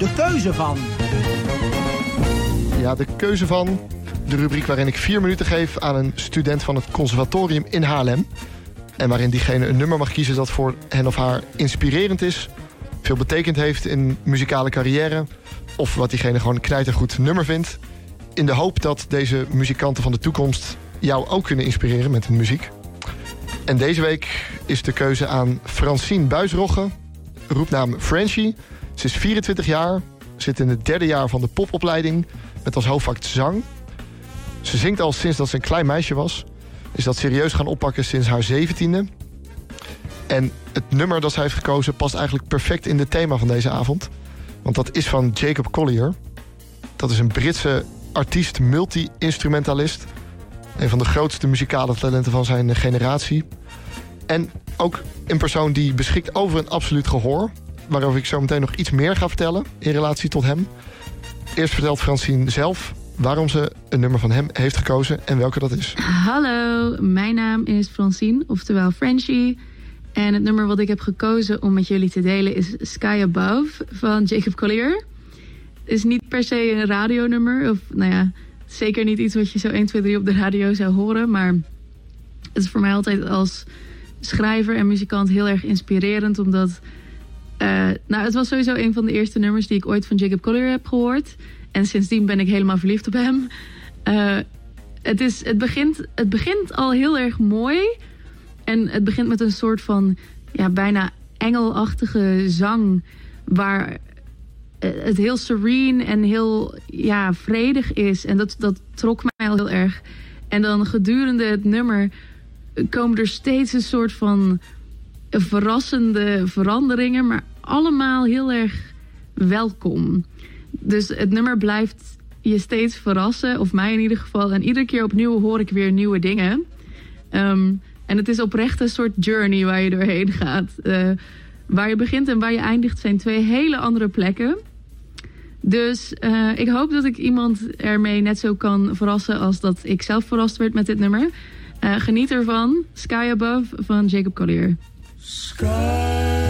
de keuze van. Ja, de keuze van. De rubriek waarin ik vier minuten geef aan een student van het conservatorium in Haarlem. En waarin diegene een nummer mag kiezen dat voor hen of haar inspirerend is, veel betekend heeft in muzikale carrière, of wat diegene gewoon een knijtergoed nummer vindt. In de hoop dat deze muzikanten van de toekomst jou ook kunnen inspireren met hun muziek. En deze week is de keuze aan Francine Buisrogge, roepnaam Frenchie. Ze is 24 jaar, zit in het derde jaar van de popopleiding met als hoofdvak zang. Ze zingt al sinds dat ze een klein meisje was. Is dat serieus gaan oppakken sinds haar zeventiende. En het nummer dat zij heeft gekozen past eigenlijk perfect in het thema van deze avond. Want dat is van Jacob Collier. Dat is een Britse artiest, multi-instrumentalist. Een van de grootste muzikale talenten van zijn generatie. En ook een persoon die beschikt over een absoluut gehoor. Waarover ik zo meteen nog iets meer ga vertellen in relatie tot hem. Eerst vertelt Francine zelf waarom ze een nummer van hem heeft gekozen en welke dat is. Hallo, mijn naam is Francine, oftewel Frenchie. En het nummer wat ik heb gekozen om met jullie te delen is Sky Above van Jacob Collier. Het is niet per se een radionummer, of nou ja, zeker niet iets wat je zo 1, 2, 3 op de radio zou horen. Maar het is voor mij altijd als schrijver en muzikant heel erg inspirerend, omdat... Uh, nou, het was sowieso een van de eerste nummers die ik ooit van Jacob Collier heb gehoord. En sindsdien ben ik helemaal verliefd op hem. Uh, het, is, het, begint, het begint al heel erg mooi. En het begint met een soort van ja, bijna engelachtige zang. Waar het heel serene en heel ja, vredig is. En dat, dat trok mij al heel erg. En dan gedurende het nummer komen er steeds een soort van verrassende veranderingen. Maar allemaal heel erg welkom. Dus het nummer blijft je steeds verrassen, of mij in ieder geval. En iedere keer opnieuw hoor ik weer nieuwe dingen. Um, en het is oprecht een soort journey waar je doorheen gaat. Uh, waar je begint en waar je eindigt zijn twee hele andere plekken. Dus uh, ik hoop dat ik iemand ermee net zo kan verrassen als dat ik zelf verrast werd met dit nummer. Uh, geniet ervan. Sky Above van Jacob Collier. Sky